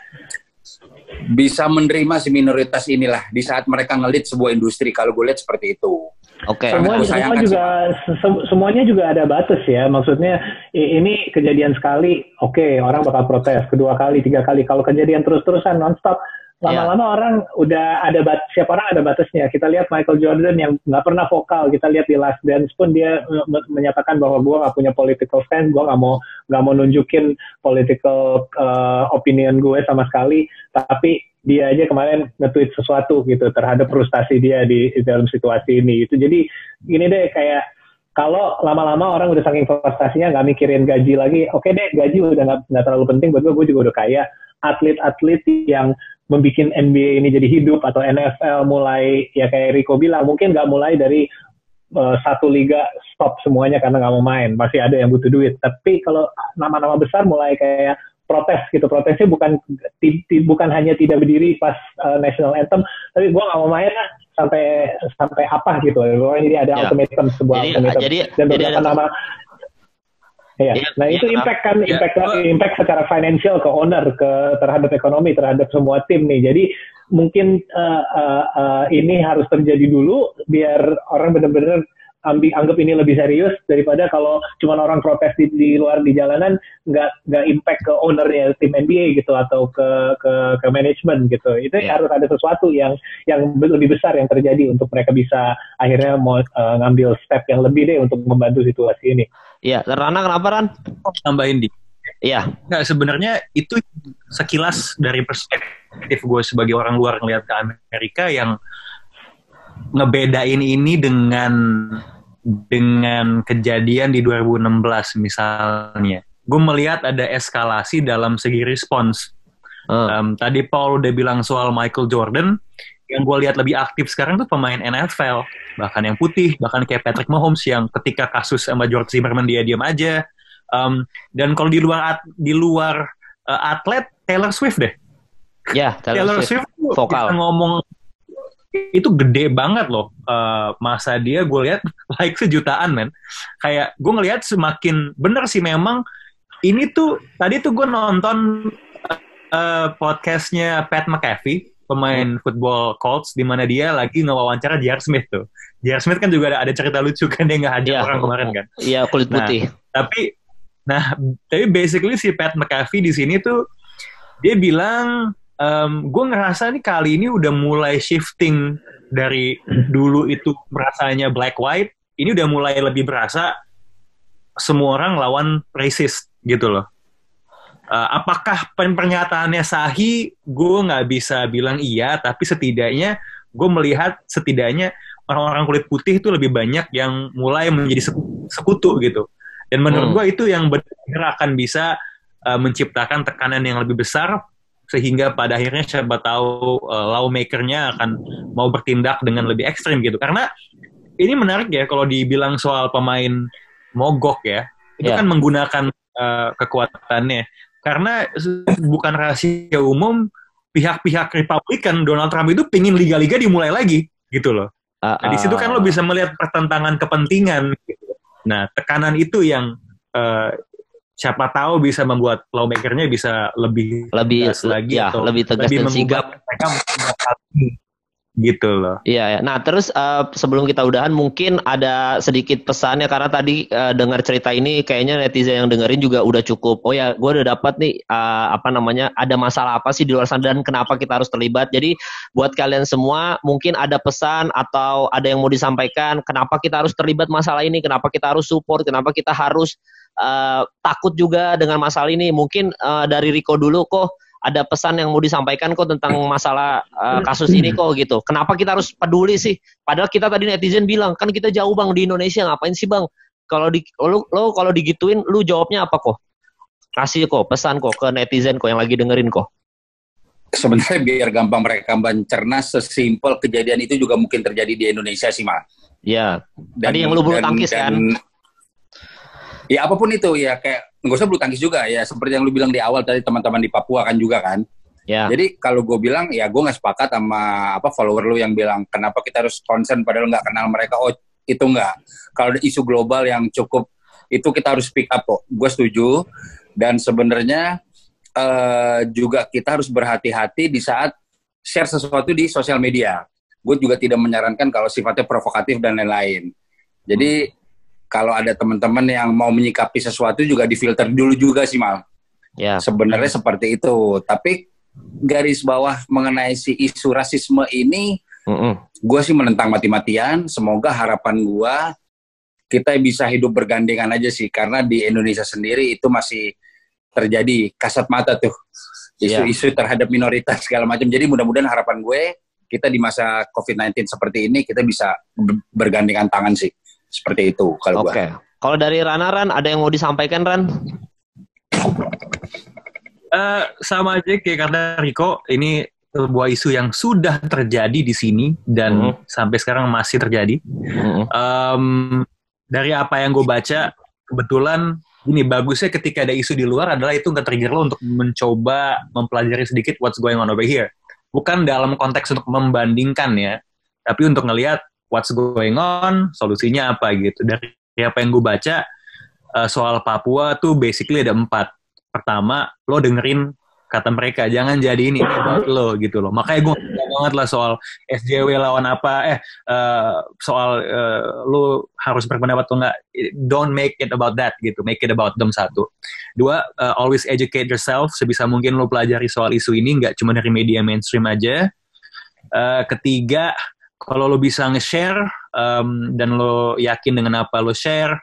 bisa menerima si minoritas inilah di saat mereka ngelit sebuah industri kalau gue lihat seperti itu. Oke. Okay. Semua, semua juga se semuanya juga ada batas ya. Maksudnya ini kejadian sekali, oke okay, orang bakal protes. Kedua kali, tiga kali. Kalau kejadian terus-terusan nonstop, lama-lama yeah. orang udah ada bat siapa orang ada batasnya. Kita lihat Michael Jordan yang nggak pernah vokal. Kita lihat di Last Dance pun dia menyatakan bahwa gue nggak punya political stand gue nggak mau nggak mau nunjukin political uh, opinion gue sama sekali. Tapi dia aja kemarin nge-tweet sesuatu gitu terhadap frustasi dia di, di dalam situasi ini itu jadi gini deh kayak kalau lama-lama orang udah saking frustasinya nggak mikirin gaji lagi, oke okay deh gaji udah nggak terlalu penting buat gue, gue juga udah kaya. Atlet-atlet yang membuat NBA ini jadi hidup atau NFL mulai ya kayak Rico bilang mungkin nggak mulai dari uh, satu liga stop semuanya karena nggak mau main. Masih ada yang butuh duit. Tapi kalau nama-nama besar mulai kayak protes gitu. Protesnya bukan bukan hanya tidak berdiri pas uh, national anthem tapi gue nggak mau main lah sampai sampai apa gitu. Jadi ada ya. ultimatum sebuah jadi, ultimatum. jadi, dan beberapa nama Iya. Ya, nah ya, itu impact kan, ya, impact ya, impact secara financial ke owner, ke terhadap ekonomi, terhadap semua tim nih. Jadi mungkin uh, uh, uh, ini harus terjadi dulu biar orang benar-benar ambil anggap ini lebih serius daripada kalau cuma orang protes di, di luar di jalanan nggak nggak impact ke ownernya tim NBA gitu atau ke ke ke manajemen gitu itu yeah. harus ada sesuatu yang yang lebih besar yang terjadi untuk mereka bisa akhirnya mau uh, ngambil step yang lebih deh untuk membantu situasi ini. Iya, Rana kenapa Ran? Tambahin di. Iya. Nggak sebenarnya itu sekilas dari perspektif gue sebagai orang luar ngelihat ke Amerika yang ngebedain ini dengan dengan kejadian di 2016 misalnya. Gue melihat ada eskalasi dalam segi respons. Uh. Um, tadi Paul udah bilang soal Michael Jordan, yang gue lihat lebih aktif sekarang tuh pemain NFL, bahkan yang putih, bahkan kayak Patrick Mahomes yang ketika kasus sama George Zimmerman dia diam aja. Um, dan kalau di luar di luar uh, atlet Taylor Swift deh. Ya, Taylor, Taylor Swift, Swift vokal. ngomong itu gede banget loh uh, masa dia gue lihat [laughs] like sejutaan men kayak gue ngelihat semakin bener sih memang ini tuh tadi tuh gue nonton uh, podcastnya Pat McAfee pemain football Colts di mana dia lagi ngewawancara J.R. Smith tuh. J.R. Smith kan juga ada, ada cerita lucu [laughs] kan dia nggak hadir ya, orang kemarin kan. Iya kulit nah, putih. Tapi nah tapi basically si Pat McAfee di sini tuh dia bilang um, gue ngerasa nih kali ini udah mulai shifting dari dulu itu merasanya black white, ini udah mulai lebih berasa semua orang lawan racist gitu loh. Uh, apakah pernyataannya sahih? Gue nggak bisa bilang iya, tapi setidaknya gue melihat setidaknya orang-orang kulit putih itu lebih banyak yang mulai menjadi sekutu gitu. Dan menurut hmm. gue itu yang benar akan bisa uh, menciptakan tekanan yang lebih besar sehingga pada akhirnya siapa tahu uh, lawmakernya akan mau bertindak dengan lebih ekstrim gitu karena ini menarik ya kalau dibilang soal pemain mogok ya itu yeah. kan menggunakan uh, kekuatannya karena bukan rahasia umum pihak-pihak Republikan Donald Trump itu pingin liga-liga dimulai lagi gitu loh. Uh, nah, di situ kan lo bisa melihat pertentangan kepentingan. Gitu. Nah, tekanan itu yang uh, siapa tahu bisa membuat lawmakernya bisa lebih lebih lagi ya, atau lebih tegas lebih dan sigap mereka gitu loh. Iya, ya. Nah, terus uh, sebelum kita udahan mungkin ada sedikit pesannya karena tadi uh, dengar cerita ini kayaknya netizen yang dengerin juga udah cukup. Oh ya, gue udah dapat nih uh, apa namanya ada masalah apa sih di luar sana dan kenapa kita harus terlibat. Jadi buat kalian semua mungkin ada pesan atau ada yang mau disampaikan kenapa kita harus terlibat masalah ini, kenapa kita harus support, kenapa kita harus uh, takut juga dengan masalah ini. Mungkin uh, dari Riko dulu kok ada pesan yang mau disampaikan kok tentang masalah uh, kasus ini kok gitu. Kenapa kita harus peduli sih? Padahal kita tadi netizen bilang kan kita jauh bang di Indonesia ngapain sih bang? Kalau di lo, lo kalau digituin lu jawabnya apa kok? Kasih kok pesan kok ke netizen kok yang lagi dengerin kok. Sebenarnya biar gampang mereka mencerna sesimpel kejadian itu juga mungkin terjadi di Indonesia sih mas. Ya. Tadi yang lu bulu tangkis dan, kan. Ya apa pun itu ya kayak nggak usah bulu tangkis juga ya seperti yang lu bilang di awal tadi teman-teman di Papua kan juga kan. Ya. Jadi kalau gue bilang ya gue nggak sepakat sama apa follower lu yang bilang kenapa kita harus concern padahal nggak kenal mereka. Oh itu nggak. Kalau ada isu global yang cukup itu kita harus pick up kok. Gue setuju dan sebenarnya uh, juga kita harus berhati-hati di saat share sesuatu di sosial media. Gue juga tidak menyarankan kalau sifatnya provokatif dan lain-lain. Jadi kalau ada teman-teman yang mau menyikapi sesuatu juga difilter dulu juga sih mal. Ya. Sebenarnya ya. seperti itu. Tapi garis bawah mengenai si isu rasisme ini, mm -mm. gue sih menentang mati-matian. Semoga harapan gue kita bisa hidup bergandengan aja sih, karena di Indonesia sendiri itu masih terjadi kasat mata tuh isu-isu ya. terhadap minoritas segala macam. Jadi mudah-mudahan harapan gue kita di masa COVID-19 seperti ini kita bisa bergandengan tangan sih. Seperti itu kalau Oke. Okay. Kalau dari Rana Ran ada yang mau disampaikan Ran? Uh, sama aja kayak kata Riko, ini sebuah isu yang sudah terjadi di sini dan mm -hmm. sampai sekarang masih terjadi. Mm -hmm. um, dari apa yang gue baca, kebetulan ini bagusnya ketika ada isu di luar adalah itu nggak trigger lo untuk mencoba mempelajari sedikit what's going on over here. Bukan dalam konteks untuk membandingkan ya, tapi untuk ngelihat what's going on, solusinya apa gitu. Dari apa yang gue baca, uh, soal Papua tuh basically ada empat. Pertama, lo dengerin kata mereka, jangan jadi ini buat lo gitu loh. Makanya gue banget lah soal SJW lawan apa, eh uh, soal uh, lo harus berpendapat atau enggak. Don't make it about that gitu, make it about them satu. Dua, uh, always educate yourself sebisa mungkin lo pelajari soal isu ini, nggak cuma dari media mainstream aja. Uh, ketiga, kalau lo bisa nge-share um, dan lo yakin dengan apa lo share,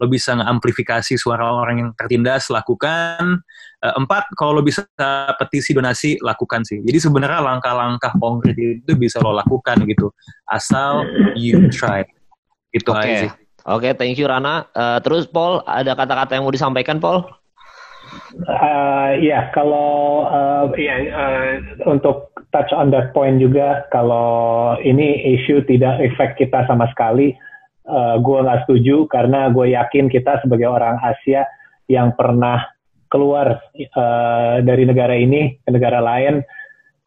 lo bisa nge-amplifikasi suara orang yang tertindas, lakukan. Uh, empat, kalau lo bisa petisi donasi, lakukan sih. Jadi sebenarnya langkah-langkah konkret itu bisa lo lakukan gitu, asal you try. Itu okay. aja sih. Oke, okay, thank you Rana. Uh, terus Paul, ada kata-kata yang mau disampaikan Paul? Uh, ya, kalau uh, ya uh, untuk touch on that point juga, kalau ini isu tidak efek kita sama sekali, uh, gue nggak setuju karena gue yakin kita sebagai orang Asia yang pernah keluar uh, dari negara ini ke negara lain,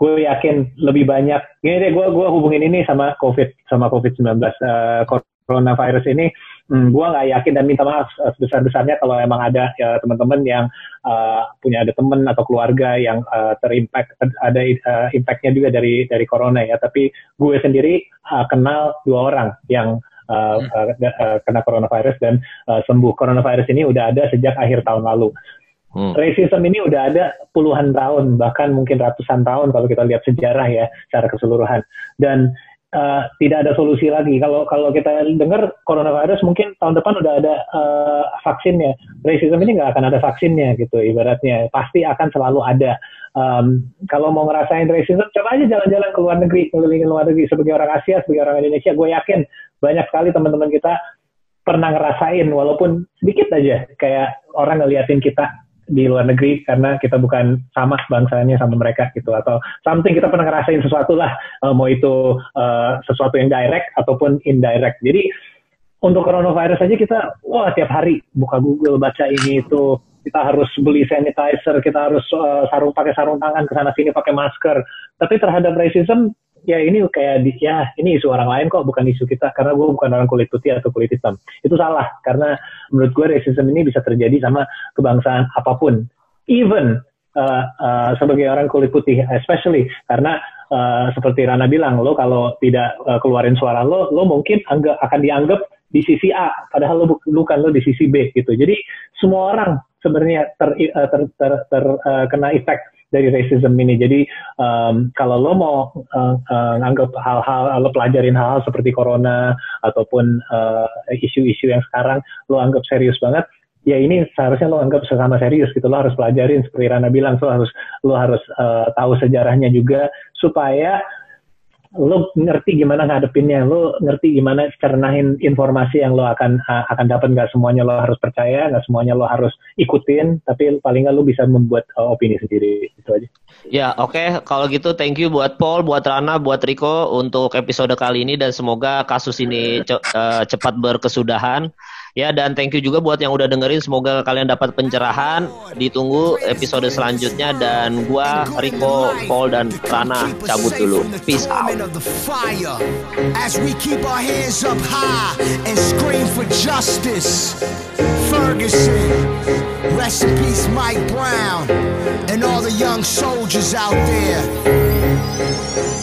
gue yakin lebih banyak. Gini deh, gue gue hubungin ini sama COVID sama COVID 19 uh, coronavirus ini hmm, gue nggak yakin dan minta maaf uh, sebesar-besarnya kalau emang ada ya, teman-teman yang uh, punya ada teman atau keluarga yang uh, terimpact ada uh, impactnya juga dari dari corona ya tapi gue sendiri uh, kenal dua orang yang uh, uh, uh, kena coronavirus dan uh, sembuh coronavirus ini udah ada sejak akhir tahun lalu Hmm. Racism ini udah ada puluhan tahun, bahkan mungkin ratusan tahun kalau kita lihat sejarah ya secara keseluruhan. Dan uh, tidak ada solusi lagi. Kalau kalau kita dengar coronavirus mungkin tahun depan udah ada uh, vaksinnya. Racism ini nggak akan ada vaksinnya gitu ibaratnya. Pasti akan selalu ada. Um, kalau mau ngerasain racism, coba aja jalan-jalan ke luar negeri, keliling luar negeri sebagai orang Asia, sebagai orang Indonesia. Gue yakin banyak sekali teman-teman kita pernah ngerasain walaupun sedikit aja kayak orang ngeliatin kita di luar negeri karena kita bukan sama bangsanya sama mereka gitu. Atau something kita pernah ngerasain sesuatu lah uh, mau itu uh, sesuatu yang direct ataupun indirect. Jadi untuk coronavirus aja kita wah tiap hari buka Google baca ini itu. Kita harus beli sanitizer, kita harus uh, sarung pakai sarung tangan ke sana sini pakai masker. Tapi terhadap racism ya ini kayak di, ya ini isu orang lain kok bukan isu kita. Karena gue bukan orang kulit putih atau kulit hitam. Itu salah karena menurut gue racism ini bisa terjadi sama kebangsaan apa pun. Even uh, uh, sebagai orang kulit putih especially karena uh, seperti Rana bilang lo kalau tidak uh, keluarin suara lo lo mungkin anggap, akan dianggap di sisi A, padahal lo bukan lo di sisi B gitu. Jadi semua orang sebenarnya ter, ter, ter, ter, ter uh, kena efek dari racism ini. Jadi um, kalau lo mau uh, uh, anggap hal-hal, lo pelajarin hal-hal seperti corona ataupun isu-isu uh, yang sekarang lo anggap serius banget, ya ini seharusnya lo anggap sesama serius gitu. Lo harus pelajarin seperti Rana bilang, lo harus lo harus uh, tahu sejarahnya juga supaya lo ngerti gimana ngadepinnya, lo ngerti gimana cernahin informasi yang lo akan akan dapat nggak semuanya lo harus percaya, nggak semuanya lo harus ikutin, tapi paling nggak lo bisa membuat uh, opini sendiri itu aja. Ya oke, okay. kalau gitu thank you buat Paul, buat Rana, buat Rico untuk episode kali ini dan semoga kasus ini ce uh, cepat berkesudahan. Ya dan thank you juga buat yang udah dengerin. Semoga kalian dapat pencerahan. Ditunggu episode selanjutnya dan gua Rico, Paul dan Rana cabut dulu. Peace out. Rest in peace Mike Brown and all the young soldiers out there.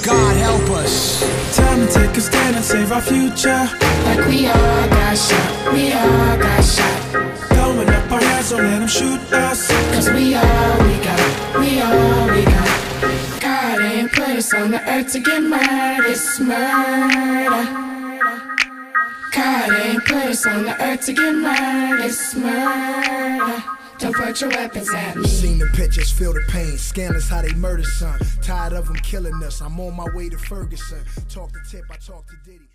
God help us. Time to take a stand and save our future. Like we all got shot, we all got shot. Throwing up our hands, don't let them shoot us. Cause we all we got, we all we got. God ain't put us on the earth to get murdered, it's murder. God ain't put us on the earth to get murdered, it's murder. Don't put your weapons at me. Seen the pictures, feel the pain. Scandalous how they murder son. Tired of them killing us. I'm on my way to Ferguson. Talk to Tip, I talk to Diddy.